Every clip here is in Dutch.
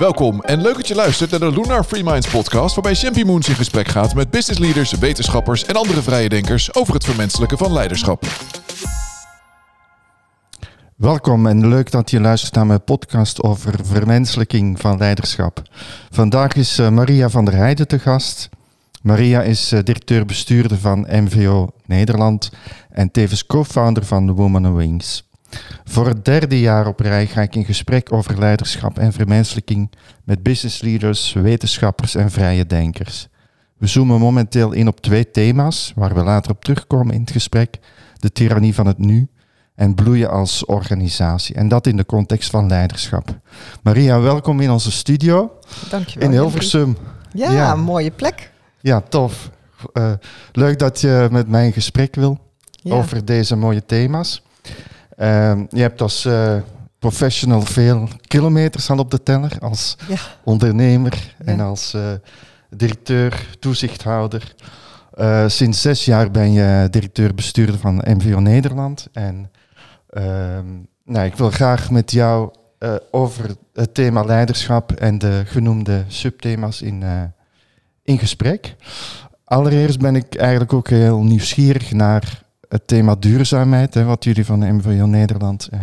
Welkom en leuk dat je luistert naar de Lunar Free Minds podcast, waarbij Champy Moons in gesprek gaat met business leaders, wetenschappers en andere vrije denkers over het vermenselijken van leiderschap. Welkom en leuk dat je luistert naar mijn podcast over vermenselijking van leiderschap. Vandaag is eh, Maria van der Heijden te gast. Maria is uh, directeur-bestuurder van MVO Nederland en tevens co-founder van Woman Wings. Voor het derde jaar op rij ga ik in gesprek over leiderschap en vermenselijking met business leaders, wetenschappers en vrije denkers. We zoomen momenteel in op twee thema's, waar we later op terugkomen in het gesprek: de tirannie van het nu en bloeien als organisatie. En dat in de context van leiderschap. Maria, welkom in onze studio. Dankjewel. In Hilversum. Ja, mooie plek. Ja, tof. Uh, leuk dat je met mij in gesprek wil ja. over deze mooie thema's. Uh, je hebt als uh, professional veel kilometers al op de teller, als ja. ondernemer en als uh, directeur, toezichthouder. sinds zes jaar ben je directeur-bestuurder van MVO Nederland. En ehm, nou, ik wil graag met jou over het thema leiderschap en de genoemde subthema's in, in gesprek. Allereerst ben ik eigenlijk ook heel nieuwsgierig naar het thema duurzaamheid, hè, wat jullie van de MVO Nederland, eh,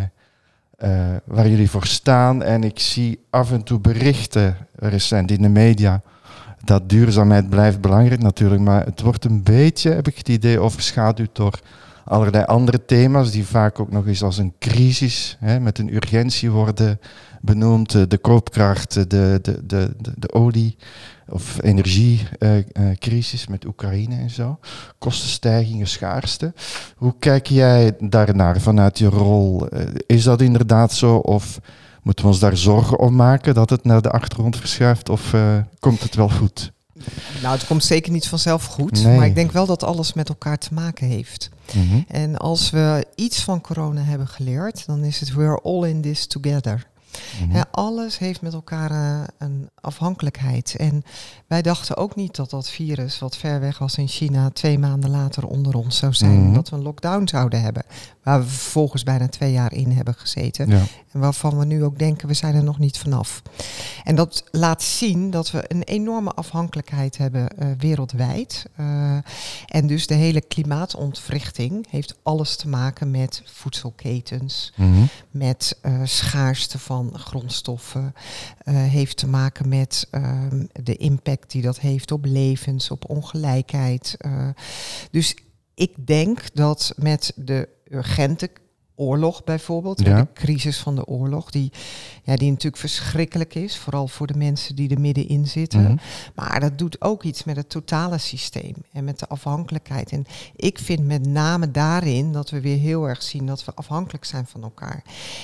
uh, waar jullie voor staan. En ik zie af en toe berichten recent in de media dat duurzaamheid blijft belangrijk natuurlijk, maar het wordt een beetje, heb ik het idee, overschaduwd door allerlei andere thema's die vaak ook nog eens als een crisis hè, met een urgentie worden benoemd. De koopkracht, de, de, de, de, de olie, of energiecrisis met Oekraïne en zo. Kostenstijgingen, schaarste. Hoe kijk jij daarnaar vanuit je rol? Uh, is dat inderdaad zo of moeten we ons daar zorgen om maken dat het naar de achtergrond verschuift of uh, komt het wel goed? Nou, het komt zeker niet vanzelf goed, nee. maar ik denk wel dat alles met elkaar te maken heeft. Mm -hmm. En als we iets van corona hebben geleerd, dan is het we're all in this together. Mm -hmm. alles heeft met elkaar uh, een afhankelijkheid. En wij dachten ook niet dat dat virus, wat ver weg was in China, twee maanden later onder ons zou zijn. Mm -hmm. Dat we een lockdown zouden hebben. Waar we vervolgens bijna twee jaar in hebben gezeten. Ja. En waarvan we nu ook denken, we zijn er nog niet vanaf. En dat laat zien dat we een enorme afhankelijkheid hebben uh, wereldwijd. Uh, en dus de hele klimaatontwrichting heeft alles te maken met voedselketens, mm -hmm. met schaarste van grondstoffen, heeft te maken met de impact die dat heeft op levens, op ongelijkheid. dus ik denk dat met de urgente oorlog bijvoorbeeld, ja. de crisis van de oorlog, die, ja, die natuurlijk verschrikkelijk is, vooral voor de mensen die er middenin zitten. Mm -hmm. Maar dat doet ook iets met het totale systeem en met de afhankelijkheid. En ik vind met name daarin dat we weer heel erg zien dat we afhankelijk zijn van elkaar.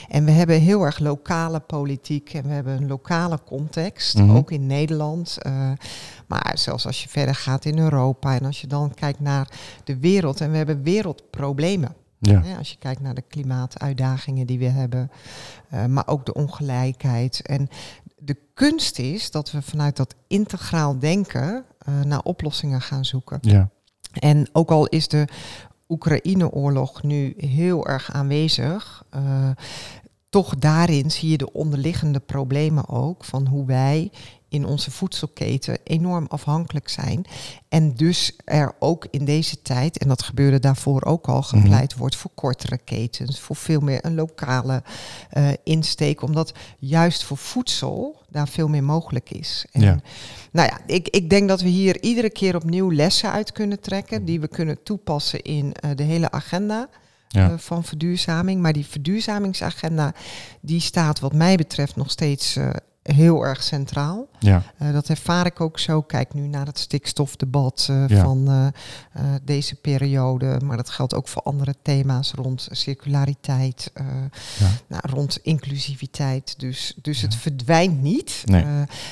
En we hebben heel erg lokale politiek en we hebben een lokale context, mm -hmm. ook in Nederland. Uh, maar zelfs als je verder gaat in Europa en als je dan kijkt naar de wereld en we hebben wereldproblemen. Ja. Als je kijkt naar de klimaatuitdagingen die we hebben, uh, maar ook de ongelijkheid. En de kunst is dat we vanuit dat integraal denken uh, naar oplossingen gaan zoeken. Ja. En ook al is de Oekraïne-oorlog nu heel erg aanwezig, uh, toch daarin zie je de onderliggende problemen ook van hoe wij in onze voedselketen enorm afhankelijk zijn. En dus er ook in deze tijd, en dat gebeurde daarvoor ook al, gepleit mm-hmm. wordt voor kortere ketens, voor veel meer een lokale uh, insteek, omdat juist voor voedsel daar veel meer mogelijk is. En, ja. Nou ja, ik, ik denk dat we hier iedere keer opnieuw lessen uit kunnen trekken, die we kunnen toepassen in uh, de hele agenda. Ja. Uh, van verduurzaming. Maar die verduurzamingsagenda, die staat wat mij betreft nog steeds uh, heel erg centraal. Ja. Uh, dat ervaar ik ook zo. Kijk nu naar het stikstofdebat uh, ja. van uh, deze periode. Maar dat geldt ook voor andere thema's rond circulariteit, ja. nou, rond inclusiviteit. Dus, dus het verdwijnt niet. Nee.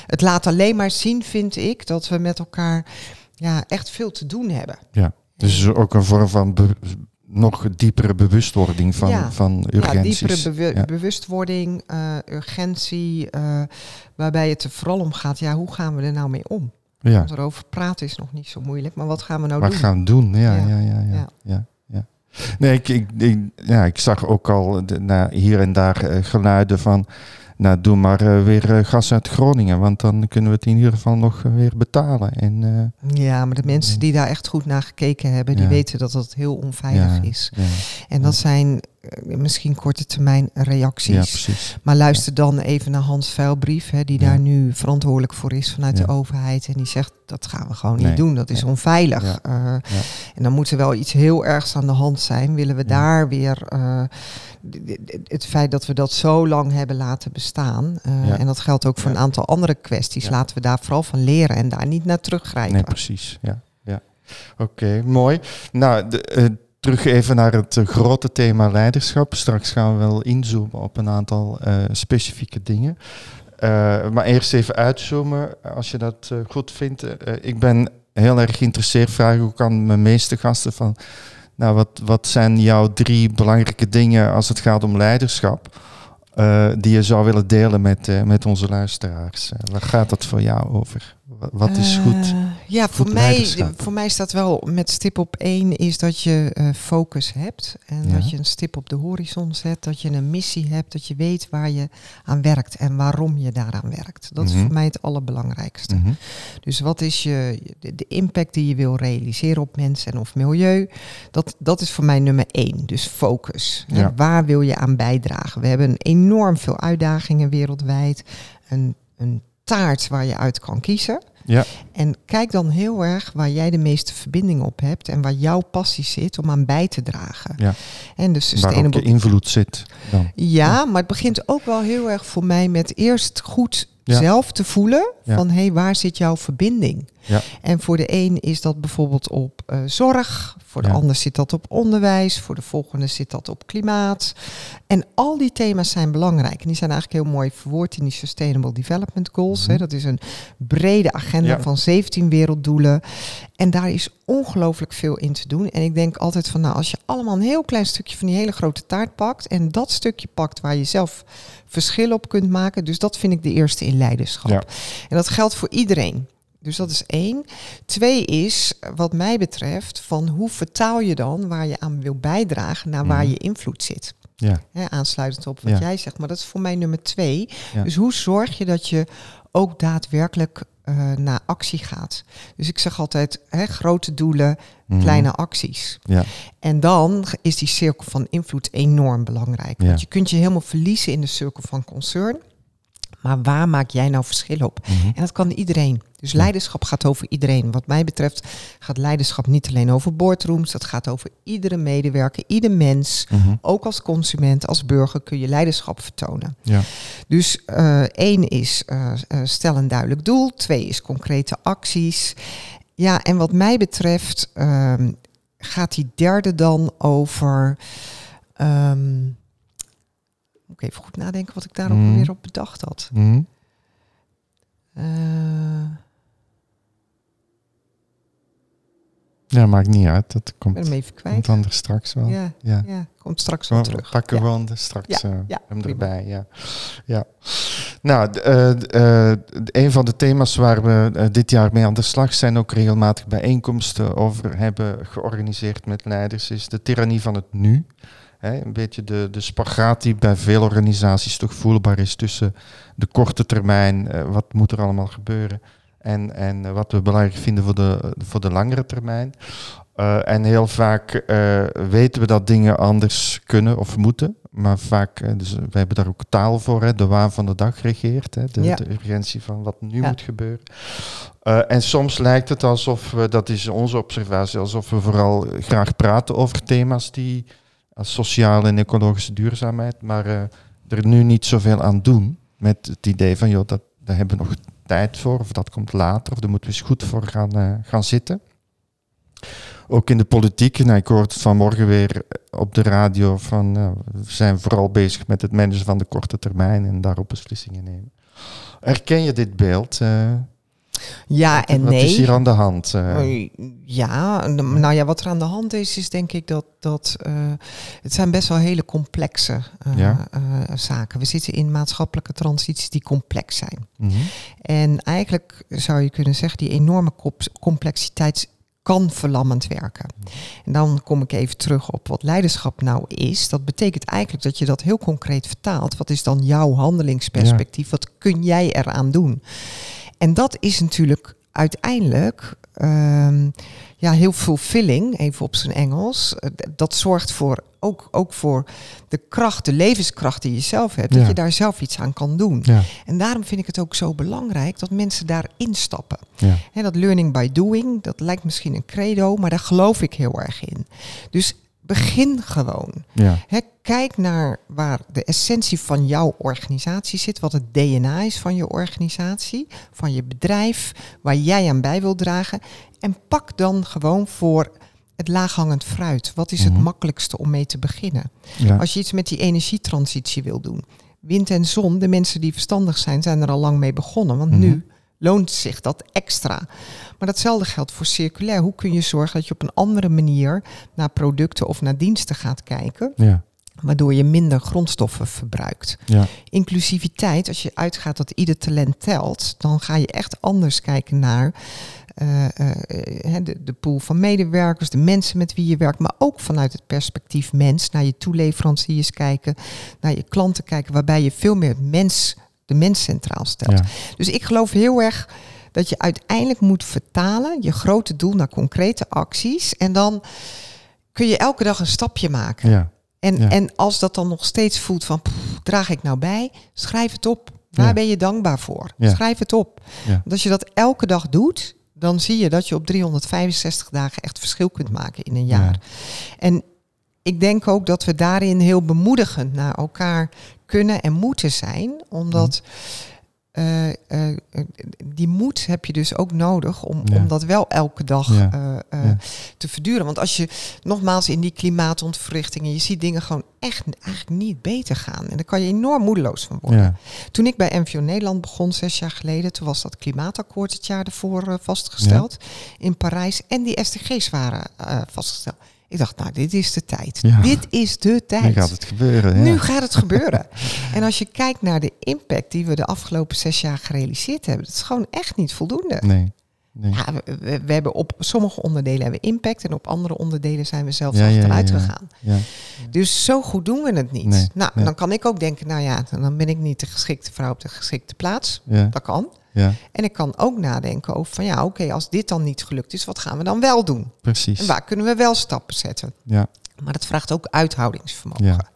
het laat alleen maar zien, vind ik, dat we met elkaar ja, echt veel te doen hebben. Ja. Dus ook een vorm van nog diepere bewustwording van, ja. van urgenties. Ja, diepere bewu ja. bewustwording, uh, urgentie, uh, waarbij het er vooral om gaat, ja, hoe gaan we er nou mee om? Ja. Want erover praten is nog niet zo moeilijk, maar wat gaan we nou wat doen? Wat gaan we doen, ja, ja, ja, ja. ja. Nee, ik, ik, ik, ja, ik zag ook al de, hier en daar uh, geluiden van nou, doe maar weer gas uit Groningen, want dan kunnen we het in ieder geval nog weer betalen. En, ja, maar de mensen die daar echt goed naar gekeken hebben, die weten dat dat heel onveilig is. En dat zijn eh, misschien korte termijn reacties. Ja, maar luister dan even naar Hans Vuilbrief, hè, die daar nu verantwoordelijk voor is vanuit de overheid. En die zegt, dat gaan we gewoon niet doen, dat is onveilig. Uh, en dan moet er wel iets heel ergs aan de hand zijn. Willen we daar weer uh, het feit dat we dat zo lang hebben laten bestaan. En dat geldt ook voor een aantal andere kwesties. Laten we daar vooral van leren en daar niet naar teruggrijpen. Nee, precies. Ja. ja. Oké, mooi. Nou, de, terug even naar het eh, grote thema leiderschap. Straks gaan we wel inzoomen op een aantal uh, specifieke dingen. Uh, maar eerst even uitzoomen, als je dat goed vindt. ik ben heel erg geïnteresseerd, vraag ook aan mijn meeste gasten van... Nou, wat, wat zijn jouw drie belangrijke dingen als het gaat om leiderschap? die je zou willen delen met, met onze luisteraars. waar gaat dat voor jou over? Wat is goed? Uh, ja, voor mij, voor mij staat wel met stip op één is dat je uh, focus hebt. En dat je een stip op de horizon zet. Dat je een missie hebt. Dat je weet waar je aan werkt en waarom je daaraan werkt. Dat is mhm. voor mij het allerbelangrijkste. Mhm. Dus wat is je, de, impact die je wil realiseren op mensen en of milieu? Dat, dat is voor mij nummer één. Dus focus. Ja. Waar wil je aan bijdragen? We hebben enorm veel uitdagingen wereldwijd. Een, een taart waar je uit kan kiezen. Ja. En kijk dan heel erg waar jij de meeste verbinding op hebt en waar jouw passie zit om aan bij te dragen. Ja. En dus. Waar ook je invloed zit. Dan. Ja, maar het begint ook wel heel erg voor mij met eerst goed zelf te voelen van hé, hey, waar zit jouw verbinding? Ja. En voor de een is dat bijvoorbeeld op uh, zorg, voor de ander zit dat op onderwijs, voor de volgende zit dat op klimaat. En al die thema's zijn belangrijk. En die zijn eigenlijk heel mooi verwoord in die Sustainable Development Goals. hè. Mhm. Dat is een brede agenda van 17 werelddoelen. En daar is ongelooflijk veel in te doen. En ik denk altijd van, nou, als je allemaal een heel klein stukje van die hele grote taart pakt en dat stukje pakt waar je zelf verschil op kunt maken. Dus dat vind ik de eerste in leiderschap. En dat geldt voor iedereen. Dus dat is één. Twee is, wat mij betreft, van hoe vertaal je dan waar je aan wil bijdragen naar waar mhm. je invloed zit. Ja. aansluitend op wat jij zegt. Maar dat is voor mij nummer twee. Dus hoe zorg je dat je ook daadwerkelijk uh, naar actie gaat. Dus ik zeg altijd, hè, grote doelen, mhm. kleine acties. Ja. En dan is die cirkel van invloed enorm belangrijk. Want je kunt je helemaal verliezen in de cirkel van concern. Maar waar maak jij nou verschil op? Mhm. En dat kan iedereen. Dus leiderschap gaat over iedereen. Wat mij betreft gaat leiderschap niet alleen over boardrooms. Dat gaat over iedere medewerker, ieder mens. Mhm. Ook als consument, als burger kun je leiderschap vertonen. Ja. Dus uh, één is uh, stel een duidelijk doel. Twee is concrete acties. Ja, en wat mij betreft um, gaat die derde dan over... Um, moet ik even goed nadenken wat ik daar ook mhm. weer op bedacht had. Mm. Uh, ja, maakt niet uit. Dat komt, hem even kwijt. komt dan er straks wel. Ja, ja. ja komt straks wel terug. We pakken ja. gewoon straks ja, uh, ja, hem erbij. Ja. ja. Nou, uh, uh, een van de thema's waar we dit jaar mee aan de slag zijn, ook regelmatig bijeenkomsten over hebben georganiseerd met leiders, is de tirannie van het nu. Hè, een beetje de, de spagaat die bij veel organisaties toch voelbaar is tussen de korte termijn, uh, wat moet er allemaal gebeuren, en, en wat we belangrijk vinden voor de, voor de langere termijn. Uh, en heel vaak uh, weten we dat dingen anders kunnen of moeten. Maar vaak, dus we hebben daar ook taal voor, hè, de waan van de dag regeert. Hè, de, ja. de urgentie van wat nu ja. moet gebeuren. Uh, en soms lijkt het alsof we, dat is onze observatie, alsof we vooral graag praten over thema's die sociale en ecologische duurzaamheid, maar uh, er nu niet zoveel aan doen met het idee van, joh, dat, daar hebben we nog tijd voor, of dat komt later, of daar moeten we eens goed voor gaan, uh, gaan zitten. Ook in de politiek, nou, ik hoorde het vanmorgen weer op de radio van, uh, we zijn vooral bezig met het managen van de korte termijn en daarop beslissingen nemen. Herken je dit beeld? Ja en nee. Wat is hier aan de hand? Uh? Ja, nou ja, wat er aan de hand is, is denk ik dat, dat uh, het zijn best wel hele complexe uh, ja? zaken. We zitten in maatschappelijke transities die complex zijn. Mm -hmm. En eigenlijk zou je kunnen zeggen, die enorme complexiteit kan verlammend werken. En dan kom ik even terug op wat leiderschap nou is. Dat betekent eigenlijk dat je dat heel concreet vertaalt. Wat is dan jouw handelingsperspectief? Wat kun jij eraan doen? En dat is natuurlijk uiteindelijk ehm, ja, heel fulfilling, even op zijn Engels. Eh, dat zorgt voor ook, ook voor de kracht, de levenskracht die je zelf hebt, dat je daar zelf iets aan kan doen. Ja. En daarom vind ik het ook zo belangrijk dat mensen daar instappen. Ja. dat learning by doing, dat lijkt misschien een credo, maar daar geloof ik heel erg in. Dus begin gewoon. Ja. kijk naar waar de essentie van jouw organisatie zit, wat het DNA is van je organisatie, van je bedrijf, waar jij aan bij wil dragen. En pak dan gewoon voor het laaghangend fruit. Wat is het mhm. makkelijkste om mee te beginnen? Als je iets met die energietransitie wil doen. Wind en zon, de mensen die verstandig zijn, zijn er al lang mee begonnen. Want mhm. nu loont zich dat extra. Maar datzelfde geldt voor circulair. Hoe kun je zorgen dat je op een andere manier naar producten of naar diensten gaat kijken? Ja. Waardoor je minder grondstoffen verbruikt. Ja. Inclusiviteit, als je uitgaat dat ieder talent telt, dan ga je echt anders kijken naar uh, de, de pool van medewerkers, de mensen met wie je werkt, maar ook vanuit het perspectief mens, naar je toeleveranciers kijken, naar je klanten kijken, waarbij je veel meer mens, de mens centraal stelt. Dus ik geloof heel erg dat je uiteindelijk moet vertalen je grote doel naar concrete acties en dan kun je elke dag een stapje maken. Ja. En, en als dat dan nog steeds voelt van, draag ik nou bij, schrijf het op. Waar ben je dankbaar voor? Schrijf het op. Want als je dat elke dag doet, dan zie je dat je op 365 dagen echt verschil kunt maken in een jaar. En ik denk ook dat we daarin heel bemoedigend naar elkaar kunnen en moeten zijn, omdat. Mhm. Uh, uh, die moed heb je dus ook nodig om, om dat wel elke dag uh, te verduren. Want als je nogmaals in die klimaatontwrichtingen, je ziet dingen gewoon echt eigenlijk niet beter gaan. En daar kan je enorm moedeloos van worden. Toen ik bij MVO Nederland begon, zes jaar geleden, toen was dat klimaatakkoord het jaar ervoor vastgesteld in Parijs. En die SDG's waren vastgesteld. Ik dacht, nou, dit is de tijd. Dit is de tijd. Nu gaat het gebeuren. Ja. Nu gaat het gebeuren. en als je kijkt naar de impact die we de afgelopen zes jaar gerealiseerd hebben, dat is gewoon echt niet voldoende. Nee. nee. Ja, we, we, hebben op sommige onderdelen hebben impact en op andere onderdelen zijn we zelfs achteruit ja, gegaan. Dus zo goed doen we het niet. nou, dan kan ik ook denken, nou ja, dan ben ik niet de geschikte vrouw op de geschikte plaats. Dat kan. Ja. En ik kan ook nadenken over van ja, oké, als dit dan niet gelukt is, wat gaan we dan wel doen? Precies. En waar kunnen we wel stappen zetten? Ja. Maar dat vraagt ook uithoudingsvermogen. Ja.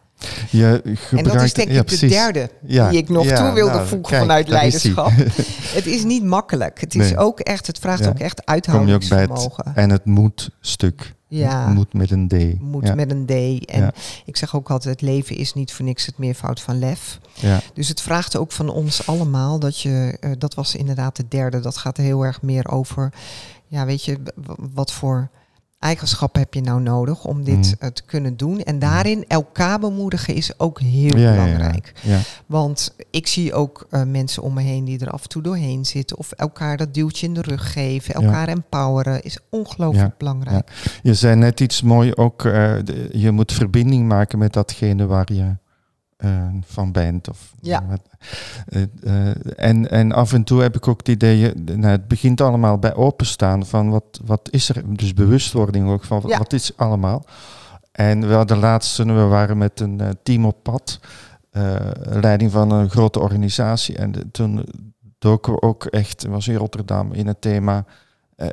Je en dat is denk ik de derde die ik nog toe wilde nou, voegen vanuit leiderschap. het is niet makkelijk. Het is ook echt, het vraagt ook echt uithoudingsvermogen. en het moet stuk. Ja. Moet met een D. Moet met een D. En ik zeg ook altijd, het leven is niet voor niks het meervoud van lef. Ja. Dus het vraagt ook van ons allemaal dat je, uh, dat was inderdaad de derde, dat gaat heel erg meer over, ja weet je, wat voor eigenschappen heb je nou nodig om dit mm. eh, te kunnen doen? En daarin elkaar bemoedigen is ook heel belangrijk. Ja, Want ik zie ook uh, mensen om me heen die er af en toe doorheen zitten. Of elkaar dat duwtje in de rug geven. Elkaar empoweren is ongelooflijk belangrijk. Je zei net iets mooi ook. Uh, je moet verbinding maken met datgene waar je uh, van bent. Of, ja. Uh, uh, en, en af en toe heb ik ook het idee, nou, het begint allemaal bij openstaan van wat, wat is er, dus bewustwording ook van wat, is allemaal. En wel de laatste, we waren met een team op pad, leiding van een grote organisatie. En de, toen doken we ook echt, was in Rotterdam, in het thema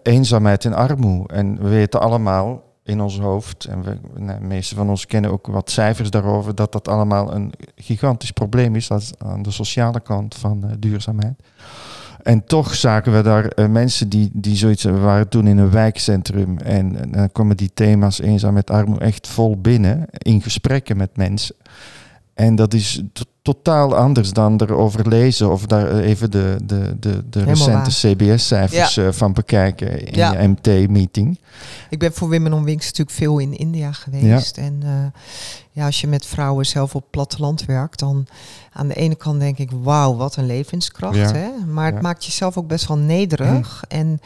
eenzaamheid en armoede. En we weten allemaal, in ons hoofd, en we, de meeste van ons kennen ook wat cijfers daarover, dat dat allemaal een gigantisch probleem is dat aan de sociale kant van uh, duurzaamheid. En toch zagen we daar uh, mensen die, die zoiets, we waren toen in een wijkcentrum en, dan komen die thema's eenzaamheid, armoede echt vol binnen in gesprekken met mensen. En dat is totaal anders dan erover lezen of daar eh, even de, de, de, de recente CBS-cijfers eh, van bekijken in je MT-meeting. Ik ben voor Women on Wings natuurlijk veel in India geweest. En uh, ja, als je met vrouwen zelf op platteland werkt, dan aan de ene kant denk ik, wauw, wat een levenskracht. Hè? Maar het maakt jezelf ook best wel nederig. En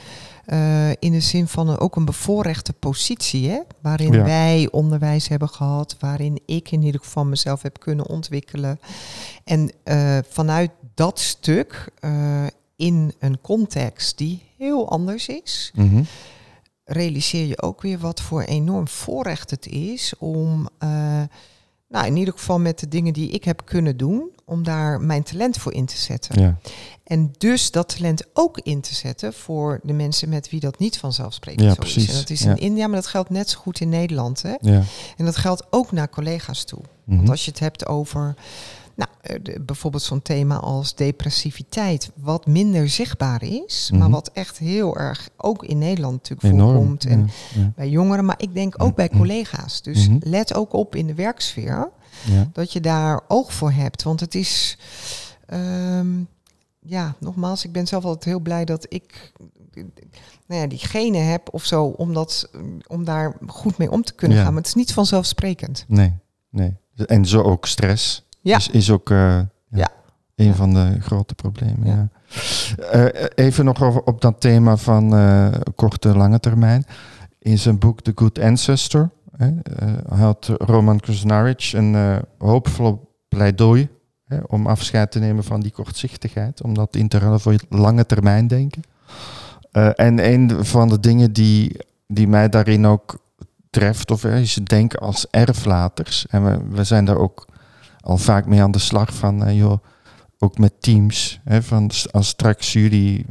uh, in de zin van ook een bevoorrechte positie, hè? waarin wij onderwijs hebben gehad, waarin ik in ieder geval mezelf heb kunnen ontwikkelen. En uh, vanuit dat stuk, uh, in een context die heel anders is, mm -hmm. realiseer je ook weer wat voor enorm voorrecht het is om, nou in ieder geval met de dingen die ik heb kunnen doen, om daar mijn talent voor in te zetten. Ja. En dus dat talent ook in te zetten voor de mensen met wie dat niet vanzelfsprekend ja, zo precies. is. En dat is in India, maar dat geldt net zo goed in Nederland. Hè? Ja. En dat geldt ook naar collega's toe. Want mhm. als je het hebt over nou, eh, bijvoorbeeld zo'n thema als depressiviteit, wat minder zichtbaar is, maar mhm. wat echt heel erg ook in Nederland natuurlijk voorkomt. En bij jongeren, maar ik denk ook bij collega's. Dus mhm. let ook op in de werksfeer dat je daar oog voor hebt. Want het is, ehm, ja, nogmaals, ik ben zelf altijd heel blij dat ik nou ja, die genen heb of zo, om, dat, om daar goed mee om te kunnen gaan. Maar het is niet vanzelfsprekend. Nee, nee. En zo ook stress ja. is, is ook uh, ja, een van de grote problemen. Ja. Uh, even nog over, op dat thema van korte, lange termijn. In zijn boek The Good Ancestor hè, had Roman Krasnaric een hoopvol pleidooi hè, om afscheid te nemen van die kortzichtigheid, om dat in te ruilen voor lange termijn denken. en een van de dingen die, die mij daarin ook treft, of is het denken als erflaters. En we, we zijn daar ook al vaak mee aan de slag van, uh, joh, ook met teams. Hè, van als straks jullie,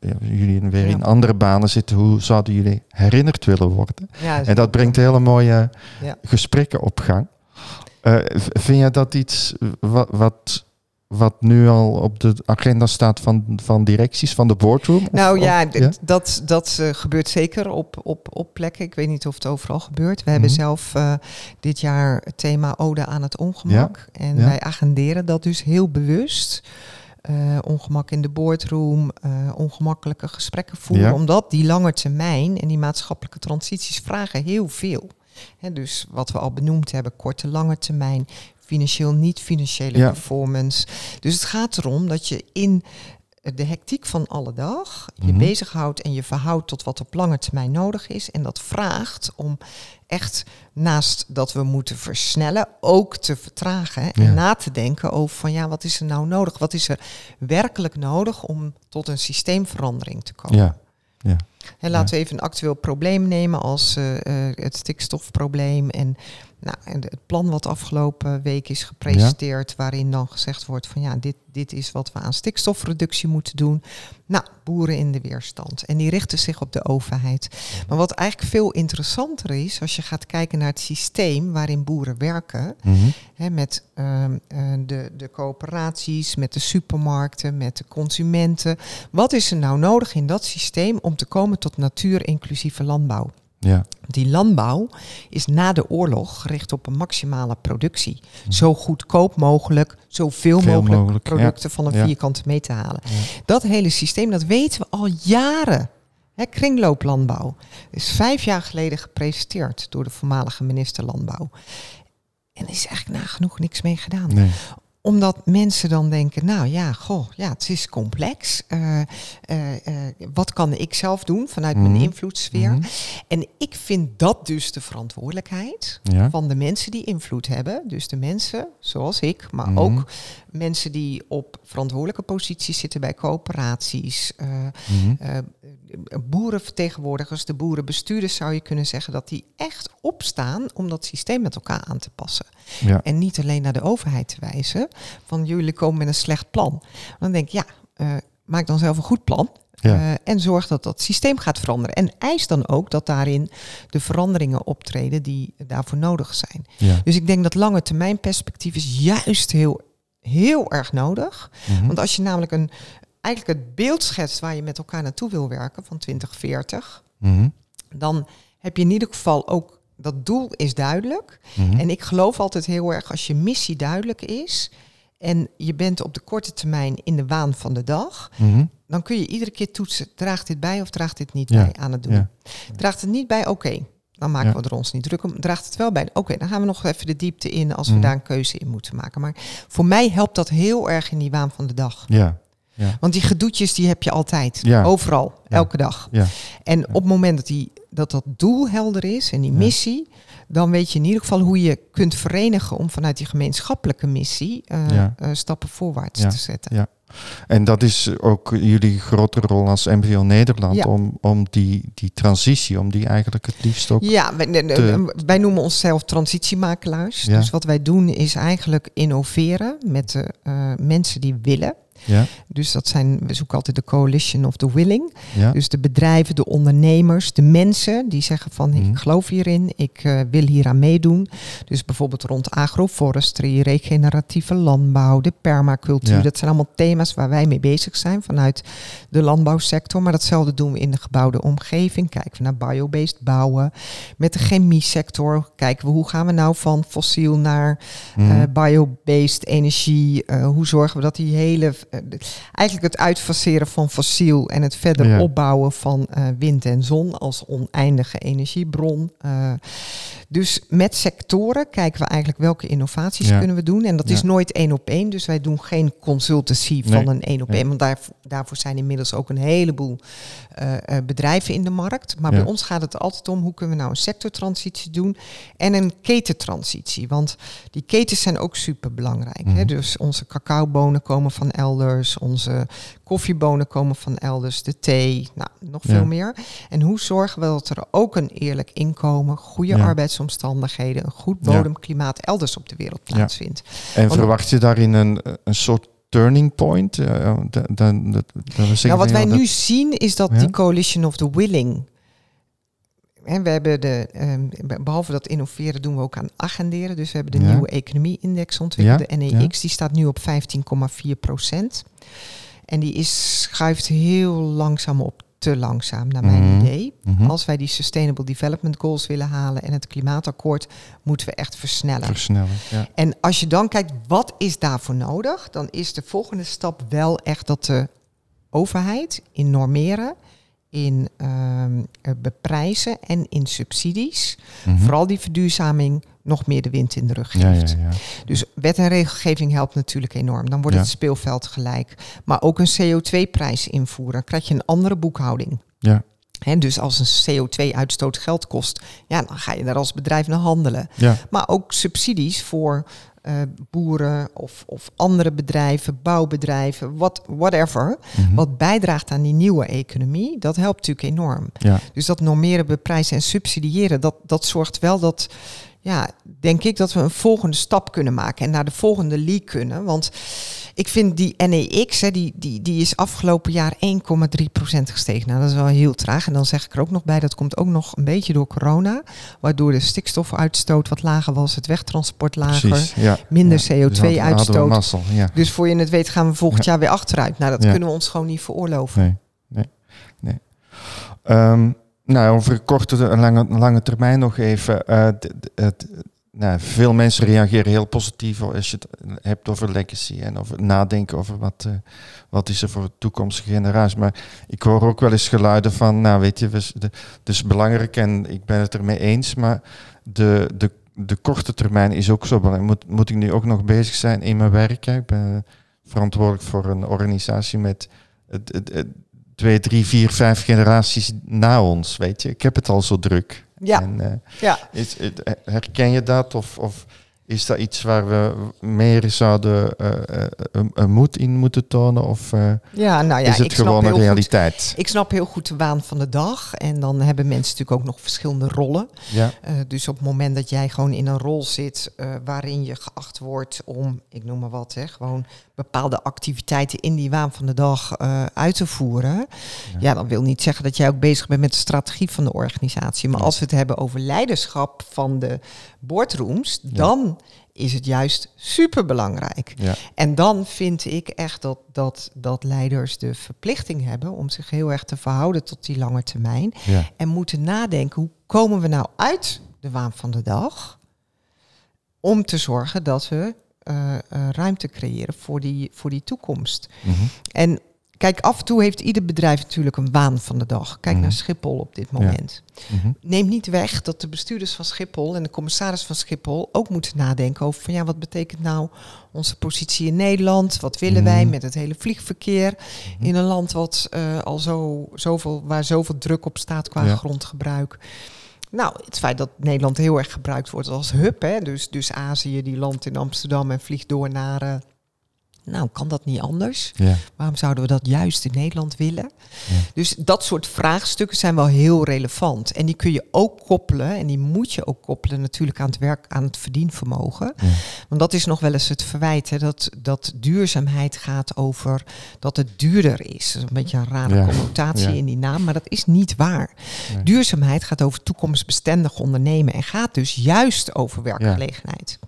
uh, jullie weer in andere banen zitten, hoe zouden jullie herinnerd willen worden? Ja, en dat brengt hele mooie ja. gesprekken op gang. vind je dat iets wat, wat wat nu al op de agenda staat van, van directies, van de boardroom? Nou ja, dat, dat uh, gebeurt zeker op, op, op plekken. Ik weet niet of het overal gebeurt. We hebben mhm. zelf uh, dit jaar het thema Ode aan het ongemak. En wij agenderen dat dus heel bewust. Uh, ongemak in de boardroom, ongemakkelijke gesprekken voeren. Omdat die lange termijn en die maatschappelijke transities vragen heel veel. He, dus wat we al benoemd hebben, korte, lange termijn, financieel, niet-financiële performance. Dus het gaat erom dat je in de hectiek van alle dag je mm bezighoudt en je verhoudt tot wat op lange termijn nodig is. En dat vraagt om echt naast dat we moeten versnellen, ook te vertragen en na te denken over van ja, wat is er nou nodig? Wat is er werkelijk nodig om tot een systeemverandering te komen? Ja. Ja. En laten we even een actueel probleem nemen als uh, uh, het stikstofprobleem en nou, en het plan wat afgelopen week is gepresenteerd, waarin dan gezegd wordt van ja, dit, dit is wat we aan stikstofreductie moeten doen. Nou, boeren in de weerstand. En die richten zich op de overheid. Maar wat eigenlijk veel interessanter is, als je gaat kijken naar het systeem waarin boeren werken, mhm. hè, met ehm, eh, de, de coöperaties, met de supermarkten, met de consumenten. Wat is er nou nodig in dat systeem om te komen tot natuur-inclusieve landbouw? Ja. Die landbouw is na de oorlog gericht op een maximale productie. Hm. Zo goedkoop mogelijk, zoveel mogelijk, mogelijk, producten van een vierkante mee te halen. Dat hele systeem, dat weten we al jaren. Kringlooplandbouw is vijf jaar geleden gepresenteerd door de voormalige minister Landbouw. En er is eigenlijk nagenoeg niks mee gedaan. Nee omdat mensen dan denken, nou ja, goh, ja, het is complex. Uh, wat kan ik zelf doen vanuit mijn mhm. invloedssfeer? Mhm. En ik vind dat dus de verantwoordelijkheid van de mensen die invloed hebben. Dus de mensen zoals ik, maar mhm. ook mensen die op verantwoordelijke posities zitten bij coöperaties, boerenvertegenwoordigers, de boerenbestuurders zou je kunnen zeggen, dat die echt opstaan om dat systeem met elkaar aan te passen. Ja. En niet alleen naar de overheid te wijzen van jullie komen met een slecht plan. Dan denk ik, ja, uh, maak dan zelf een goed plan. Uh, en zorg dat dat systeem gaat veranderen. En eis dan ook dat daarin de veranderingen optreden die daarvoor nodig zijn. Ja. Dus ik denk dat lange termijn perspectief is juist heel, heel erg nodig. Mhm. Want als je namelijk een, eigenlijk het beeld schetst waar je met elkaar naartoe wil werken van 2040, mm dan heb je in ieder geval ook dat doel is duidelijk. Mhm. En ik geloof altijd heel erg als je missie duidelijk is en je bent op de korte termijn in de waan van de dag, mhm. dan kun je iedere keer toetsen, draagt dit bij of draagt dit niet bij aan het doen. Draagt het niet bij, oké, dan maken we er ons niet druk om. Draagt het wel bij, oké, dan gaan we nog even de diepte in als we mhm. daar een keuze in moeten maken. Maar voor mij helpt dat heel erg in die waan van de dag. Ja. Ja. Want die gedoetjes die heb je altijd. Ja. Overal. Elke dag. Ja. En op het moment dat, die, dat dat doel helder is en die missie, dan weet je in ieder geval hoe je kunt verenigen om vanuit die gemeenschappelijke missie uh, uh, stappen voorwaarts te zetten. Ja. En dat is ook jullie grote rol als MVO Nederland om, om die, die transitie, om die eigenlijk het liefst ook. Ja, wij, wij noemen onszelf transitiemakelaars. Dus wat wij doen is eigenlijk innoveren met de uh, mensen die willen. Ja. Dus dat zijn, we zoeken altijd de coalition of the willing. Ja. Dus de bedrijven, de ondernemers, de mensen die zeggen van ik mhm. geloof hierin, ik uh, wil hieraan meedoen. Dus bijvoorbeeld rond agroforestry, regeneratieve landbouw, de permacultuur. Dat zijn allemaal thema's waar wij mee bezig zijn vanuit de landbouwsector. Maar datzelfde doen we in de gebouwde omgeving. Kijken we naar biobased bouwen. Met de chemie sector kijken we hoe gaan we nou van fossiel naar uh, biobased energie. Uh, hoe zorgen we dat die hele eh, eigenlijk het uitfaseren van fossiel en het verder opbouwen van uh, wind en zon als oneindige energiebron. Uh, dus met sectoren kijken we eigenlijk welke innovaties kunnen we doen. En dat is nooit één op één. Dus wij doen geen consultancy van een één op één. Want daar, daarvoor zijn inmiddels ook een heleboel uh, bedrijven in de markt. Maar bij ons gaat het altijd om hoe kunnen we nou een sectortransitie doen en een ketentransitie. Want die ketens zijn ook super belangrijk. hè? Mhm. Dus onze cacaobonen komen van elders, onze koffiebonen komen van elders, de thee, nou, nog veel meer. En hoe zorgen we dat er ook een eerlijk inkomen, goede arbeidsomstandigheden, een goed bodemklimaat elders op de wereld plaatsvindt? En verwacht je daarin een, een soort turning point? Uh, dan, nou, wat wij nu zien is dat die coalition of the willing. En we hebben de, um, behalve dat innoveren doen we ook aan agenderen. Dus we hebben de nieuwe economie-index ontwikkeld, de NEX, die staat nu op 15,4 procent. En die is, schuift heel langzaam op, te langzaam naar mijn mhm. idee. Mhm. Als wij die Sustainable Development Goals willen halen en het klimaatakkoord, moeten we echt versnellen. Versnellen, ja. En als je dan kijkt, wat is daarvoor nodig? Dan is de volgende stap wel echt dat de overheid in normeren in ehm, beprijzen en in subsidies, mhm. vooral die verduurzaming, nog meer de wind in de rug geeft. Ja, ja, dus wet en regelgeving helpt natuurlijk enorm. Dan wordt het speelveld gelijk. Maar ook een CO2-prijs invoeren, dan krijg je een andere boekhouding. Ja. He, dus als een CO2-uitstoot geld kost, ja, dan ga je daar als bedrijf naar handelen. Ja. Maar ook subsidies voor uh, boeren of, of andere bedrijven, bouwbedrijven, what, whatever, mhm. wat bijdraagt aan die nieuwe economie, dat helpt natuurlijk enorm. Ja. Dus dat normeren, beprijzen en subsidiëren, dat, dat zorgt wel dat ja, denk ik dat we een volgende stap kunnen maken en naar de volgende league kunnen. Want ik vind die NEX, hè, die, die, die is afgelopen jaar 1,3% gestegen. Nou, dat is wel heel traag. En dan zeg ik er ook nog bij, dat komt ook nog een beetje door corona. Waardoor de stikstofuitstoot wat lager was, het wegtransport lager, ja. minder CO2-uitstoot. Dus, ja. dus voor je het weet gaan we volgend jaar weer achteruit. Nou, dat kunnen we ons gewoon niet veroorloven. Nee, nee, nee. Um, nou, over korte en lange, lange termijn nog even. Uh, nou, veel mensen reageren heel positief als je het hebt over legacy en over nadenken over wat, uh, wat is er voor de toekomstige generatie. Maar ik hoor ook wel eens geluiden van, nou weet je, het is belangrijk en ik ben het ermee eens, maar de, de, de korte termijn is ook zo belangrijk. Moet, moet ik nu ook nog bezig zijn in mijn werk? Ik ben verantwoordelijk voor een organisatie met het, het, het twee, drie, vier, vijf generaties na ons, weet je. Ik heb het al zo druk. Ja. En, uh, ja. Is, herken je dat? Of, of is dat iets waar we meer zouden uh, uh, moed in moeten tonen? Of ja, nou ja, is het gewoon een realiteit? Goed, ik snap heel goed de waan van de dag. En dan hebben mensen natuurlijk ook nog verschillende rollen. Ja. dus op het moment dat jij gewoon in een rol zit waarin je geacht wordt om, ik noem maar wat, hè, gewoon bepaalde activiteiten in die waan van de dag uit te voeren. Ja. ja. dat wil niet zeggen dat jij ook bezig bent met de strategie van de organisatie. Maar als we het hebben over leiderschap van de boardrooms, dan is het juist super belangrijk. Ja. En dan vind ik echt dat, dat, dat leiders de verplichting hebben om zich heel erg te verhouden tot die lange termijn. Ja. En moeten nadenken, hoe komen we nou uit de waan van de dag? Om te zorgen dat we uh, uh, ruimte creëren voor die, voor die toekomst. Mm -hmm. En Kijk, af en toe heeft ieder bedrijf natuurlijk een waan van de dag. Kijk naar mhm. Schiphol op dit moment. Ja. Mhm. Neem niet weg dat de bestuurders van Schiphol en de commissaris van Schiphol ook moeten nadenken over van ja, wat betekent nou onze positie in Nederland? Wat willen wij mhm. met het hele vliegverkeer in een land wat uh, al zo, zoveel, waar zoveel druk op staat qua grondgebruik? Nou, het feit dat Nederland heel erg gebruikt wordt als hub, hè, dus, dus Azië die landt in Amsterdam en vliegt door naar. Uh, Nou, kan dat niet anders? Ja. Waarom zouden we dat juist in Nederland willen? Ja. Dus dat soort vraagstukken zijn wel heel relevant. En die kun je ook koppelen, en die moet je ook koppelen natuurlijk aan het werk, aan het verdienvermogen. Want dat is nog wel eens het verwijt, hè, dat, dat duurzaamheid gaat over dat het duurder is. een beetje een rare connotatie in die naam, maar dat is niet waar. Duurzaamheid gaat over toekomstbestendig ondernemen en gaat dus juist over werkgelegenheid.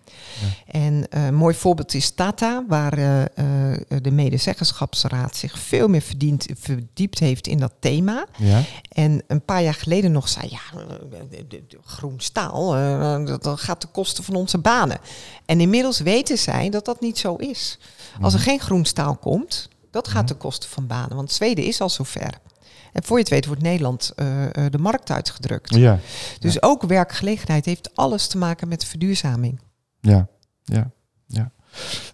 En eh, een mooi voorbeeld is Tata, waar uh, de medezeggenschapsraad zich veel meer verdiept heeft in dat thema. Ja. En een paar jaar geleden nog zei, ja, groen staal, dat gaat de kosten van onze banen. En inmiddels weten zij dat dat niet zo is. Als er mhm. geen groen staal komt, dat gaat de mhm. kosten van banen. Want Zweden is al zover. En voor je het weet wordt Nederland de markt uitgedrukt. Ja. Dus ook werkgelegenheid heeft alles te maken met verduurzaming. Ja, ja.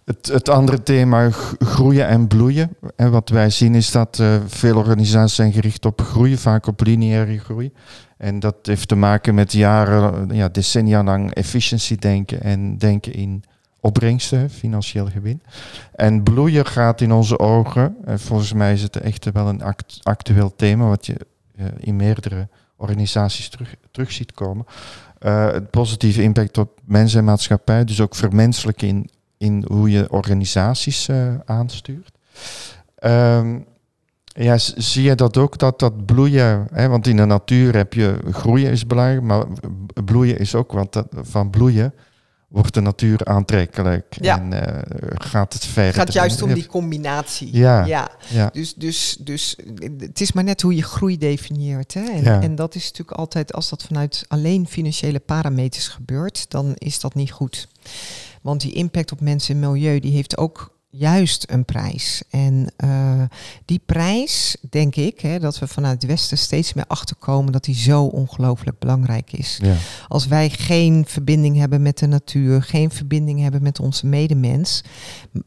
Het, het andere thema, groeien en bloeien. En wat wij zien is dat uh, veel organisaties zijn gericht op groei, vaak op lineaire groei. En dat heeft te maken met jaren, ja, decennia lang efficiëntie denken en denken in opbrengsten, financieel gewin. En bloeien gaat in onze ogen, en volgens mij is het echt wel een actueel thema wat je uh, in meerdere organisaties terug, terug ziet komen. Het positieve impact op mensen en maatschappij, dus ook vermenselijk in, hoe je organisaties uh, aanstuurt. Um, ja, zie je dat ook, dat dat bloeien, hè, want in de natuur heb je groeien is belangrijk, maar bloeien is ook, want dat, van bloeien wordt de natuur aantrekkelijk ja. en uh, gaat het verder. Het gaat juist om die combinatie. Ja. ja. Dus, dus, dus het is maar net hoe je groei definieert. Hè? En, ja. en dat is natuurlijk altijd, als dat vanuit alleen financiële parameters gebeurt, dan is dat niet goed. Want die impact op mensen en milieu, die heeft ook juist een prijs. En uh, die prijs, denk ik, hè, dat we vanuit het Westen steeds meer achterkomen dat die zo ongelooflijk belangrijk is. Ja. Als wij geen verbinding hebben met de natuur, geen verbinding hebben met onze medemens,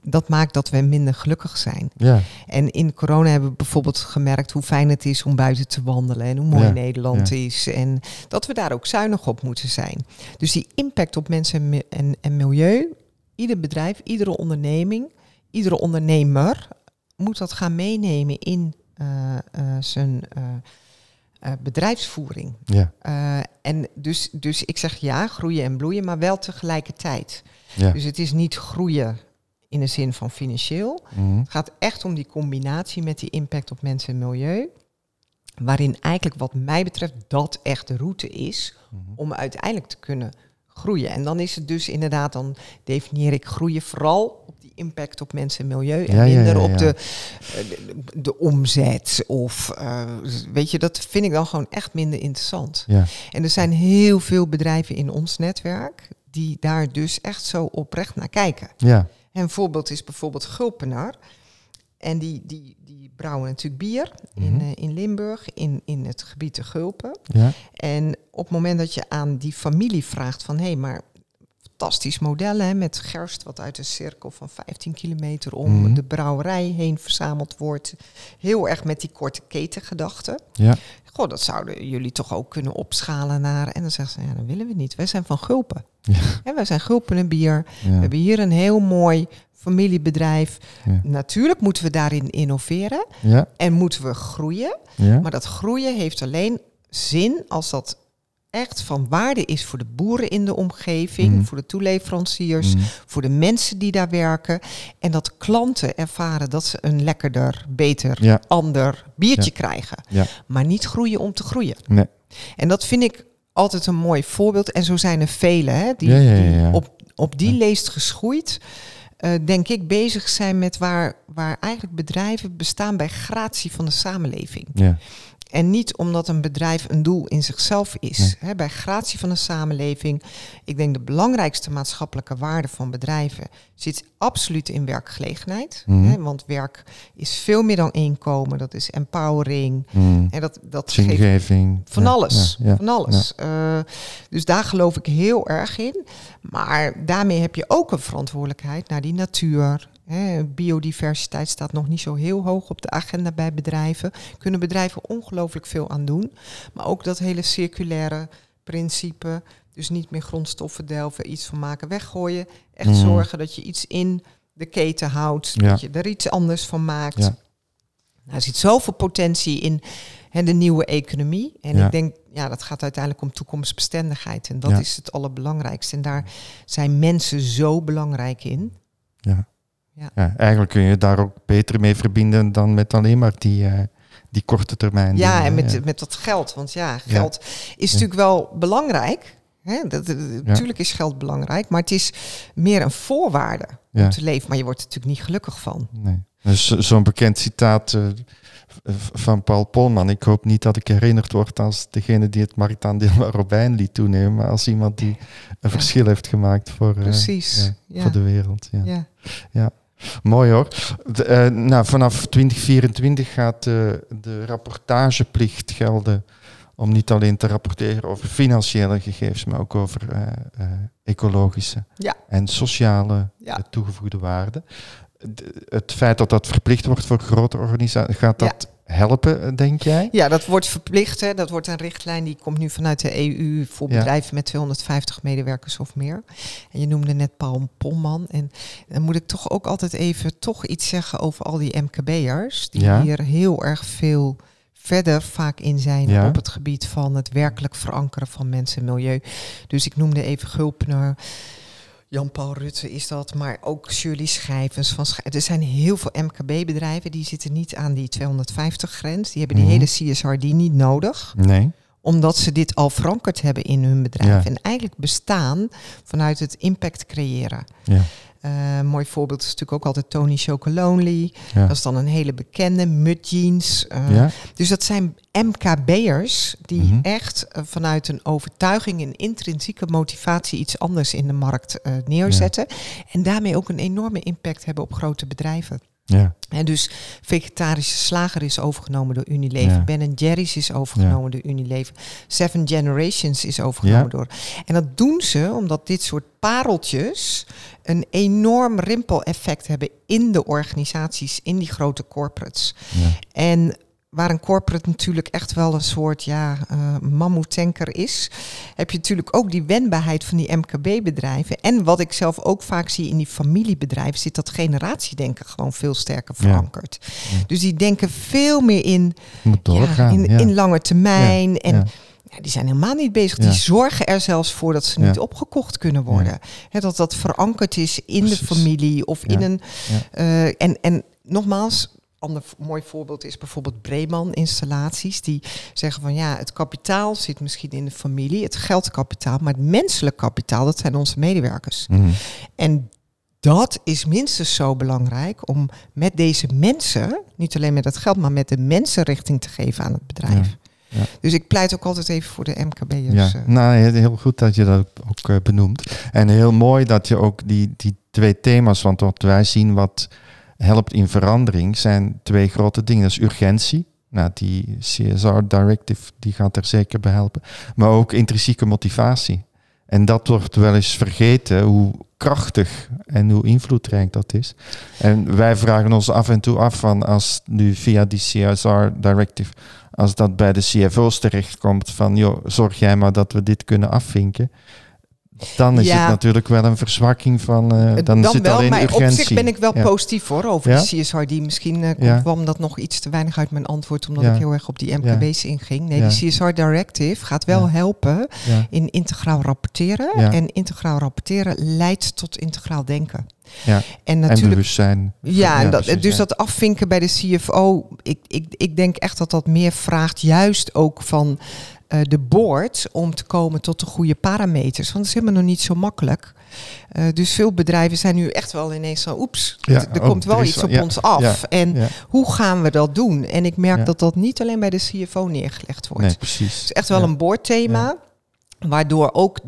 dat maakt dat we minder gelukkig zijn. Ja. En in corona hebben we bijvoorbeeld gemerkt hoe fijn het is om buiten te wandelen en hoe mooi Nederland is. En dat we daar ook zuinig op moeten zijn. Dus die impact op mensen en, en, en milieu, ieder bedrijf, iedere onderneming iedere ondernemer moet dat gaan meenemen in uh, uh, zijn uh, bedrijfsvoering. Ja. en dus, dus ik zeg ja, groeien en bloeien, maar wel tegelijkertijd. Ja. Dus het is niet groeien in de zin van financieel. Mm Het gaat echt om die combinatie met die impact op mensen en milieu. Waarin eigenlijk wat mij betreft dat echt de route is mm -hmm. om uiteindelijk te kunnen groeien. En dan is het dus inderdaad, dan definieer ik groeien vooral impact op mensen en milieu en minder op de, de, de, omzet. Of uh, weet je, dat vind ik dan gewoon echt minder interessant. En er zijn heel veel bedrijven in ons netwerk die daar dus echt zo oprecht naar kijken. Ja. En een voorbeeld is bijvoorbeeld Gulpenaar. En die, die, die brouwen natuurlijk bier in, uh, in Limburg, in, in het gebied de Gulpen. Ja. En op het moment dat je aan die familie vraagt van... hé, hey, maar fantastisch model hè, met gerst wat uit een cirkel van 15 kilometer om mm de brouwerij heen verzameld wordt. Heel erg met die korte ketengedachte. Ja. Goh, dat zouden jullie toch ook kunnen opschalen naar... En dan zeggen ze, ja, dat willen we niet. Wij zijn van Gulpen. Ja. En wij zijn Gulpen en bier. We hebben hier een heel mooi familiebedrijf. Natuurlijk moeten we daarin innoveren ja. en moeten we groeien. Ja. Maar dat groeien heeft alleen zin als dat echt van waarde is voor de boeren in de omgeving, mhm. voor de toeleveranciers, mhm. voor de mensen die daar werken. En dat klanten ervaren dat ze een lekkerder, beter, ander biertje krijgen. Maar niet groeien om te groeien. Nee. En dat vind ik altijd een mooi voorbeeld. En zo zijn er velen hè, die, die op, op die leest geschoeid. Uh, denk ik, bezig zijn met waar, waar eigenlijk bedrijven bestaan bij gratie van de samenleving. Ja. En niet omdat een bedrijf een doel in zichzelf is. bij gratie van de samenleving, ik denk de belangrijkste maatschappelijke waarde van bedrijven zit absoluut in werkgelegenheid. Mhm. want werk is veel meer dan inkomen. Dat is empowering. Mm. En dat, dat Zingeving. van alles. van alles. Uh, dus daar geloof ik heel erg in. Maar daarmee heb je ook een verantwoordelijkheid naar die natuur, biodiversiteit staat nog niet zo heel hoog op de agenda bij bedrijven. Kunnen bedrijven ongelooflijk veel aan doen. Maar ook dat hele circulaire principe. Dus niet meer grondstoffen delven, iets van maken, weggooien. Echt mhm. zorgen dat je iets in de keten houdt, dat je er iets anders van maakt. Nou, er zit zoveel potentie in hè, de nieuwe economie. En ik denk, ja, dat gaat uiteindelijk om toekomstbestendigheid. En dat is het allerbelangrijkste. En daar zijn mensen zo belangrijk in. Ja. Ja. eigenlijk kun je daar ook beter mee verbinden dan met alleen maar die, uh, die korte termijn. Ja, en met, met dat geld. Want ja, geld is natuurlijk wel belangrijk. Hè? Dat, Natuurlijk is geld belangrijk, maar het is meer een voorwaarde om te leven. Maar je wordt er natuurlijk niet gelukkig van. Nee. Dus zo'n bekend citaat uh, van Paul Polman. Ik hoop niet dat ik herinnerd word als degene die het marktaandeel Robijn liet toenemen, maar als iemand die een verschil heeft gemaakt voor, uh, voor de wereld. Ja. Ja. Mooi hoor. De, uh, nou, vanaf 2024 gaat de, de rapportageplicht gelden om niet alleen te rapporteren over financiële gegevens, maar ook over uh, uh, ecologische ja. en sociale ja. toegevoegde waarde. het feit dat dat verplicht wordt voor grote organisaties, gaat dat helpen, denk jij? Ja, dat wordt verplicht. Hè. Dat wordt een richtlijn die komt nu vanuit de EU voor bedrijven met 250 medewerkers of meer. En je noemde net Paul Pomman. En dan moet ik toch ook altijd even toch iets zeggen over al die MKB'ers. Die hier heel erg veel verder vaak in zijn op het gebied van het werkelijk verankeren van mensen en milieu. Dus ik noemde even Gulpner. Jan-Paul Rutte is dat, maar ook Shirley Schrijvens. Van er zijn heel veel MKB-bedrijven die zitten niet aan die 250-grens. Die hebben die mhm. hele CSRD niet nodig. Nee. Omdat ze dit al verankerd hebben in hun bedrijf. En eigenlijk bestaan vanuit het impact creëren. Ja. Uh, mooi voorbeeld is natuurlijk ook altijd Tony Chocolonely. Dat is dan een hele bekende. Mud Jeans. Uh, Dus dat zijn MKB'ers die mhm. echt uh, vanuit een overtuiging en intrinsieke motivatie iets anders in de markt neerzetten. En daarmee ook een enorme impact hebben op grote bedrijven. Ja. En dus vegetarische slager is overgenomen door Unilever. Ja. Ben Jerry's is overgenomen door Unilever. Seven Generations is overgenomen door. En dat doen ze omdat dit soort pareltjes een enorm rimpeleffect hebben in de organisaties, in die grote corporates. En waar een corporate natuurlijk echt wel een soort ja, uh, mammoetanker is, heb je natuurlijk ook die wendbaarheid van die MKB-bedrijven. En wat ik zelf ook vaak zie in die familiebedrijven, zit dat generatiedenken gewoon veel sterker verankerd. Dus die denken veel meer in, ja, in, in lange termijn. En ja, die zijn helemaal niet bezig. Die zorgen er zelfs voor dat ze niet opgekocht kunnen worden. dat dat verankerd is in de familie of in een. Uh, en, en nogmaals, ander mooi voorbeeld is bijvoorbeeld Breeman installaties. Die zeggen van ja, het kapitaal zit misschien in de familie, het geldkapitaal, maar het menselijk kapitaal, dat zijn onze medewerkers. Mhm. En dat is minstens zo belangrijk om met deze mensen, niet alleen met het geld, maar met de mensen richting te geven aan het bedrijf. Ja. Dus ik pleit ook altijd even voor de MKB'ers. Ja, eh. nou, heel goed dat je dat ook uh, benoemt. En heel mooi dat je ook die, die twee thema's, want wat wij zien wat helpt in verandering, zijn twee grote dingen. Dat is urgentie. Nou, die CSR Directive die gaat er zeker bij helpen. Maar ook intrinsieke motivatie. En dat wordt wel eens vergeten hoe krachtig en hoe invloedrijk dat is. En wij vragen ons af en toe af van als nu via die CSR Directive, als dat bij de CFO's terechtkomt van joh, zorg jij maar dat we dit kunnen afvinken dan is het natuurlijk wel een verzwakking van. Uh, dan, dan zit wel, alleen maar urgentie. op zich ben ik wel positief voor over de CSR. Die misschien uh, komt, kwam dat nog iets te weinig uit mijn antwoord, omdat ik heel erg op die MKB's inging. Nee, die CSR Directive gaat wel helpen in integraal rapporteren. En integraal rapporteren leidt tot integraal denken. Ja, en, natuurlijk, en bewustzijn. Ja, en dat, dus dat afvinken bij de CFO, ik, ik, ik denk echt dat dat meer vraagt, juist ook van uh, de board om te komen tot de goede parameters. Want dat is helemaal nog niet zo makkelijk. Uh, dus veel bedrijven zijn nu echt wel ineens zo, oeps, er oh, komt wel iets op ons af. en hoe gaan we dat doen? En ik merk dat dat niet alleen bij de CFO neergelegd wordt. Nee, precies. Het is echt wel een boordthema, waardoor ook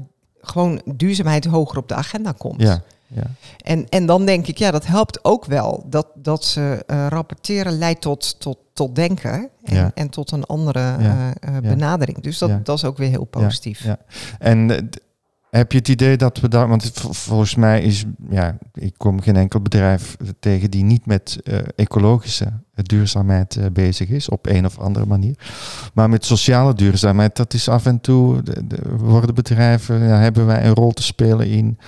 gewoon duurzaamheid hoger op de agenda komt. Ja. Ja. En, en dan denk ik, ja, dat helpt ook wel. Dat, dat ze uh, rapporteren leidt tot, tot, tot denken en, en tot een andere ja. uh, benadering. Dus dat, dat is ook weer heel positief. Ja. En heb je het idee dat we daar, want volgens mij is, ja, ik kom geen enkel bedrijf tegen die niet met ecologische duurzaamheid bezig is, op een of andere manier. Maar met sociale duurzaamheid, dat is af en toe, de, de, worden bedrijven, ja, hebben wij een rol te spelen in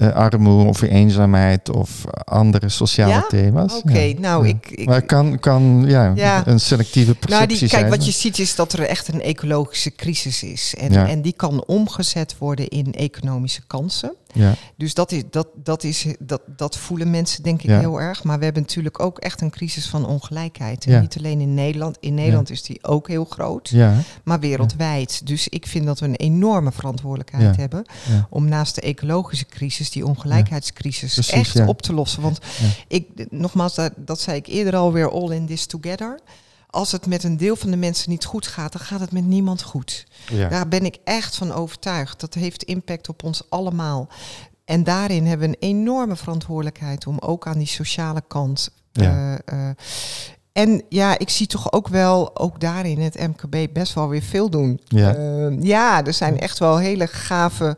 uh, armoede of eenzaamheid of andere sociale thema's. Oké, nou ik, ik... Maar kan, kan ja, een selectieve perceptie nou, die, Kijk, wat je ziet is dat er echt een ecologische crisis is. En, en die kan omgezet worden in economische kansen. Ja. Dus dat, is, dat, dat, is, dat, dat voelen mensen denk ik heel erg. Maar we hebben natuurlijk ook echt een crisis van ongelijkheid. En niet alleen in Nederland. In Nederland is die ook heel groot, maar wereldwijd. Dus ik vind dat we een enorme verantwoordelijkheid hebben om naast de ecologische crisis, die ongelijkheidscrisis, echt op te lossen. Want ik, nogmaals, dat, dat zei ik eerder alweer, all in this together als het met een deel van de mensen niet goed gaat, dan gaat het met niemand goed. Ja. Daar ben ik echt van overtuigd. Dat heeft impact op ons allemaal. En daarin hebben we een enorme verantwoordelijkheid om ook aan die sociale kant. Ja. Uh, uh, en ja, ik zie toch ook wel, ook daarin het MKB best wel weer veel doen. Ja, uh, ja er zijn echt wel hele gave.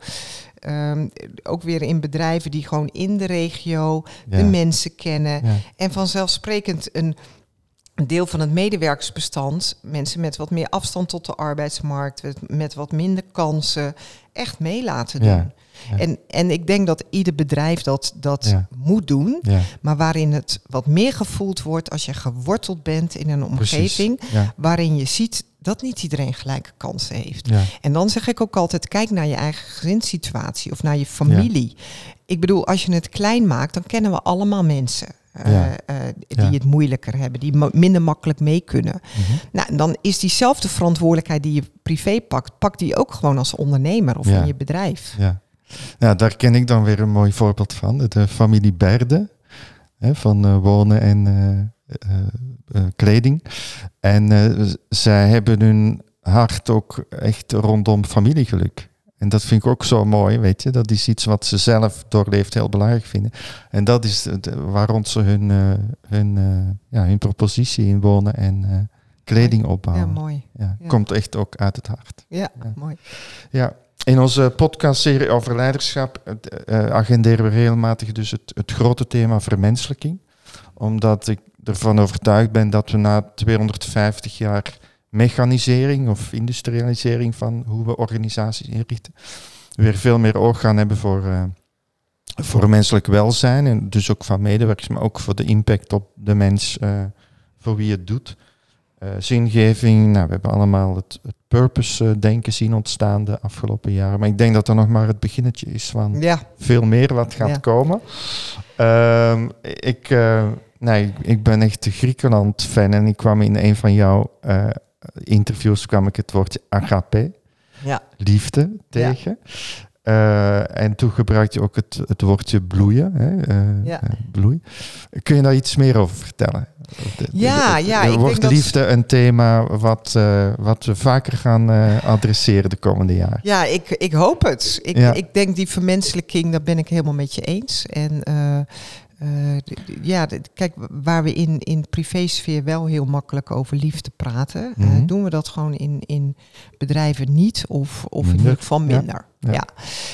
Um, ook weer in bedrijven die gewoon in de regio de mensen kennen. En vanzelfsprekend een een deel van het medewerkersbestand, mensen met wat meer afstand tot de arbeidsmarkt, met wat minder kansen, echt mee laten doen. En, en ik denk dat ieder bedrijf dat, dat moet doen, maar waarin het wat meer gevoeld wordt als je geworteld bent in een omgeving waarin je ziet dat niet iedereen gelijke kansen heeft. En dan zeg ik ook altijd, kijk naar je eigen gezinssituatie of naar je familie. Ik bedoel, als je het klein maakt, dan kennen we allemaal mensen. Uh, die het moeilijker hebben, die minder makkelijk mee kunnen. Mm Nou, dan is diezelfde verantwoordelijkheid die je privé pakt, pak die ook gewoon als ondernemer of in je bedrijf. Ja. ja, daar ken ik dan weer een mooi voorbeeld van. De familie Berde, hè, van wonen en kleding. En zij hebben hun hart ook echt rondom familiegeluk. En dat vind ik ook zo mooi, weet je. Dat is iets wat ze zelf doorleeft heel belangrijk vinden. En dat is waarom ze hun, uh, hun, uh, ja, hun propositie in wonen en uh, kleding opbouwen. Ja, mooi. Ja, Komt echt ook uit het hart. Ja, mooi. Ja, in onze podcastserie over leiderschap agenderen we regelmatig dus het, het grote thema vermenselijking. Omdat ik ervan overtuigd ben dat we na 250 jaar mechanisering of industrialisering van hoe we organisaties inrichten, weer veel meer oog gaan hebben voor, uh, voor menselijk welzijn en dus ook van medewerkers, maar ook voor de impact op de mens uh, voor wie het doet. Uh, zingeving, nou, we hebben allemaal het, het purpose-denken zien ontstaan de afgelopen jaren. Maar ik denk dat er nog maar het beginnetje is van ja. veel meer wat gaat komen. Uh, ik, nee, ik ben echt Griekenland-fan en ik kwam in een van jouw interviews kwam ik het woordje agape, ja. liefde, tegen. Uh, en toen gebruikte je ook het, het woordje bloeien. Hè? Uh, ja. bloei. Kun je daar iets meer over vertellen? Ja, ja. Er wordt liefde een thema wat, uh, wat we vaker gaan adresseren de komende jaren. Ja, ik, ik hoop het. Ik, ja. ik denk die vermenselijking, daar ben ik helemaal met je eens. En uh, ja, kijk, waar we in, in privésfeer wel heel makkelijk over liefde praten, mm -hmm. doen we dat gewoon in, in bedrijven niet of, of in ieder geval minder. Ja.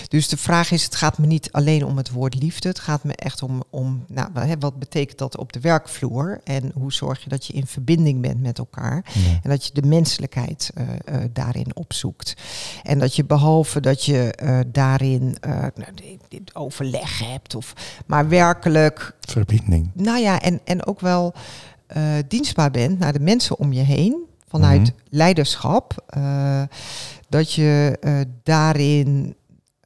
Dus de vraag is, het gaat me niet alleen om het woord liefde. Het gaat me echt om, om nou, wat betekent dat op de werkvloer? En hoe zorg je dat je in verbinding bent met elkaar? En dat je de menselijkheid uh, uh, daarin opzoekt. En dat je behalve dat je uh, daarin nou, dit overleg hebt, of, maar werkelijk... Verbinding. Nou ja, en, en ook wel dienstbaar bent naar de mensen om je heen. Vanuit mm -hmm. leiderschap dat je uh, daarin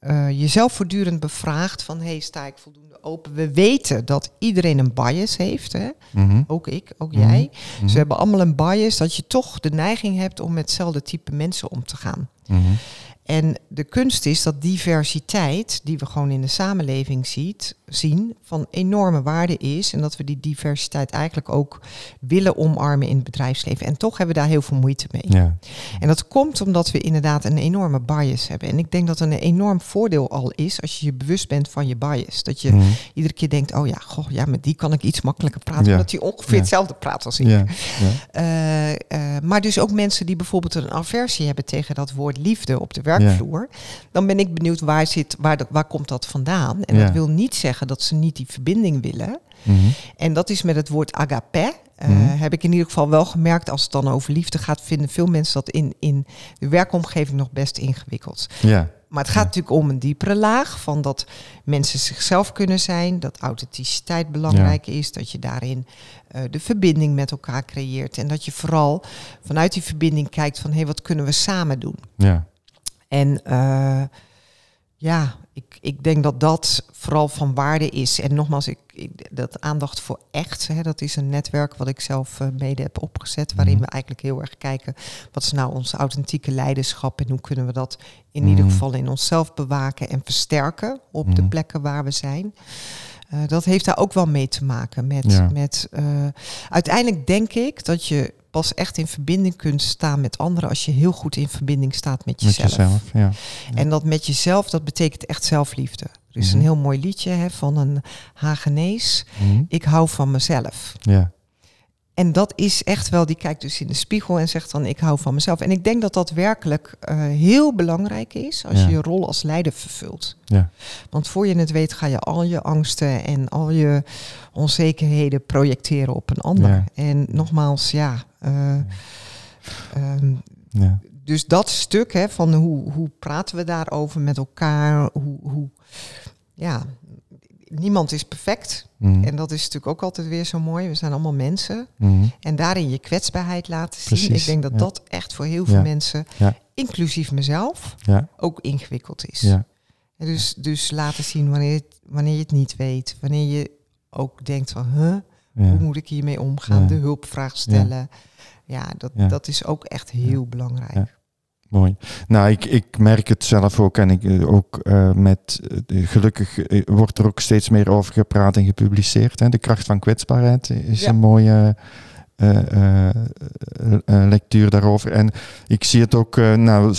uh, jezelf voortdurend bevraagt van hey, sta ik voldoende open? We weten dat iedereen een bias heeft, hè? Mm -hmm. ook ik, ook mm -hmm. jij. Dus we hebben allemaal een bias dat je toch de neiging hebt om met hetzelfde type mensen om te gaan. Mhm. En de kunst is dat diversiteit, die we gewoon in de samenleving ziet, zien, van enorme waarde is. En dat we die diversiteit eigenlijk ook willen omarmen in het bedrijfsleven. En toch hebben we daar heel veel moeite mee. Ja. En dat komt omdat we inderdaad een enorme bias hebben. En ik denk dat een enorm voordeel al is als je je bewust bent van je bias. Dat je mhm. iedere keer denkt, oh ja, goh, ja, met die kan ik iets makkelijker praten. Omdat hij ongeveer hetzelfde praat als ik. Uh, uh, maar dus ook mensen die bijvoorbeeld een aversie hebben tegen dat woord liefde op de werkvloer. Dan ben ik benieuwd waar, zit, waar, waar komt dat vandaan? En dat wil niet zeggen dat ze niet die verbinding willen. Mhm. En dat is met het woord agape. Uh, Heb ik in ieder geval wel gemerkt, als het dan over liefde gaat, vinden veel mensen dat in, in de werkomgeving nog best ingewikkeld. Ja. Maar het gaat natuurlijk om een diepere laag van dat mensen zichzelf kunnen zijn, dat authenticiteit belangrijk is, dat je daarin uh, de verbinding met elkaar creëert en dat je vooral vanuit die verbinding kijkt van hé, hey, wat kunnen we samen doen? Ja. En uh, ja, ik, denk dat dat vooral van waarde is. En nogmaals, ik, dat aandacht voor echt, hè, dat is een netwerk wat ik zelf uh, mede heb opgezet, waarin mhm. we eigenlijk heel erg kijken wat is nou ons authentieke leiderschap en hoe kunnen we dat in ieder mhm. geval in onszelf bewaken en versterken op de mhm. plekken waar we zijn. Uh, dat heeft daar ook wel mee te maken met. met uh, uiteindelijk denk ik dat je pas echt in verbinding kunt staan met anderen als je heel goed in verbinding staat met jezelf. Met jezelf ja. En dat met jezelf, dat betekent echt zelfliefde. Er is een mhm. heel mooi liedje hè, van een Hagenees. Mhm. Ik hou van mezelf. Ja. En dat is echt wel, die kijkt dus in de spiegel en zegt dan ik hou van mezelf. En ik denk dat dat werkelijk uh, heel belangrijk is als je je rol als leider vervult. Ja. Want voor je het weet ga je al je angsten en al je onzekerheden projecteren op een ander. Ja. En nogmaals, ja. Uh, um, ja. Dus dat stuk hè, van hoe, hoe praten we daarover met elkaar, hoe, hoe ja, niemand is perfect. Mhm. En dat is natuurlijk ook altijd weer zo mooi. We zijn allemaal mensen. Mhm. En daarin je kwetsbaarheid laten zien. Ik denk dat dat echt voor heel veel mensen, inclusief mezelf, ook ingewikkeld is. En dus, dus laten zien wanneer, wanneer je het niet weet. Wanneer je ook denkt van, huh, hoe moet ik hiermee omgaan? De hulpvraag stellen. Ja, dat, dat is ook echt heel belangrijk. Mooi. Nou, ik, ik merk het zelf ook en ik eh, ook uh, met uh, gelukkig wordt er ook steeds meer over gepraat en gepubliceerd. Hè. De kracht van kwetsbaarheid is een mooie lectuur daarover. En ik zie het ook, nou,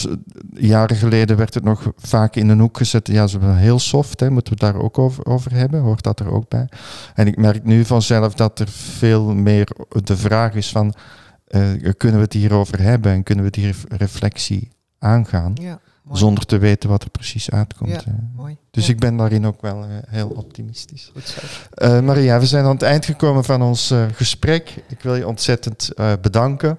jaren geleden werd het nog vaak in een hoek gezet. Ja, ze zijn heel soft, hè, moeten we het daar ook over, over hebben? Hoort dat er ook bij? En ik merk nu vanzelf dat er veel meer de vraag is van uh, kunnen we het hierover hebben en kunnen we die reflectie aangaan. Ja, zonder te weten wat er precies uitkomt. Ja, mooi. Dus ik ben daarin ook wel uh, heel optimistisch. Goed zo. Maria, we zijn aan het eind gekomen van ons gesprek. Ik wil je ontzettend bedanken.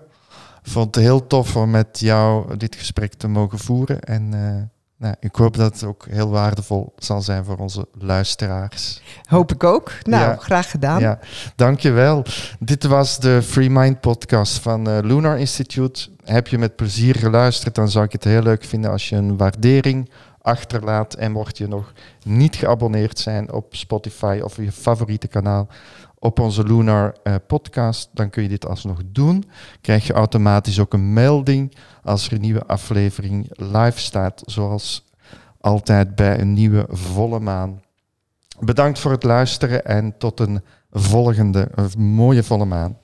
Ik vond het heel tof om met jou dit gesprek te mogen voeren. En nou, ik hoop dat het ook heel waardevol zal zijn voor onze luisteraars. Hoop ik ook. Nou, graag gedaan. Ja, dankjewel. Dit was de Free Mind podcast van uh, Lunar Institute. Heb je met plezier geluisterd, dan zou ik het heel leuk vinden als je een waardering achterlaat. En mocht je nog niet geabonneerd zijn op Spotify of je favoriete kanaal, op onze Lunar eh, podcast, dan kun je dit alsnog doen. Krijg je automatisch ook een melding als er een nieuwe aflevering live staat, zoals altijd bij een nieuwe volle maan. Bedankt voor het luisteren en tot een volgende mooie volle maan.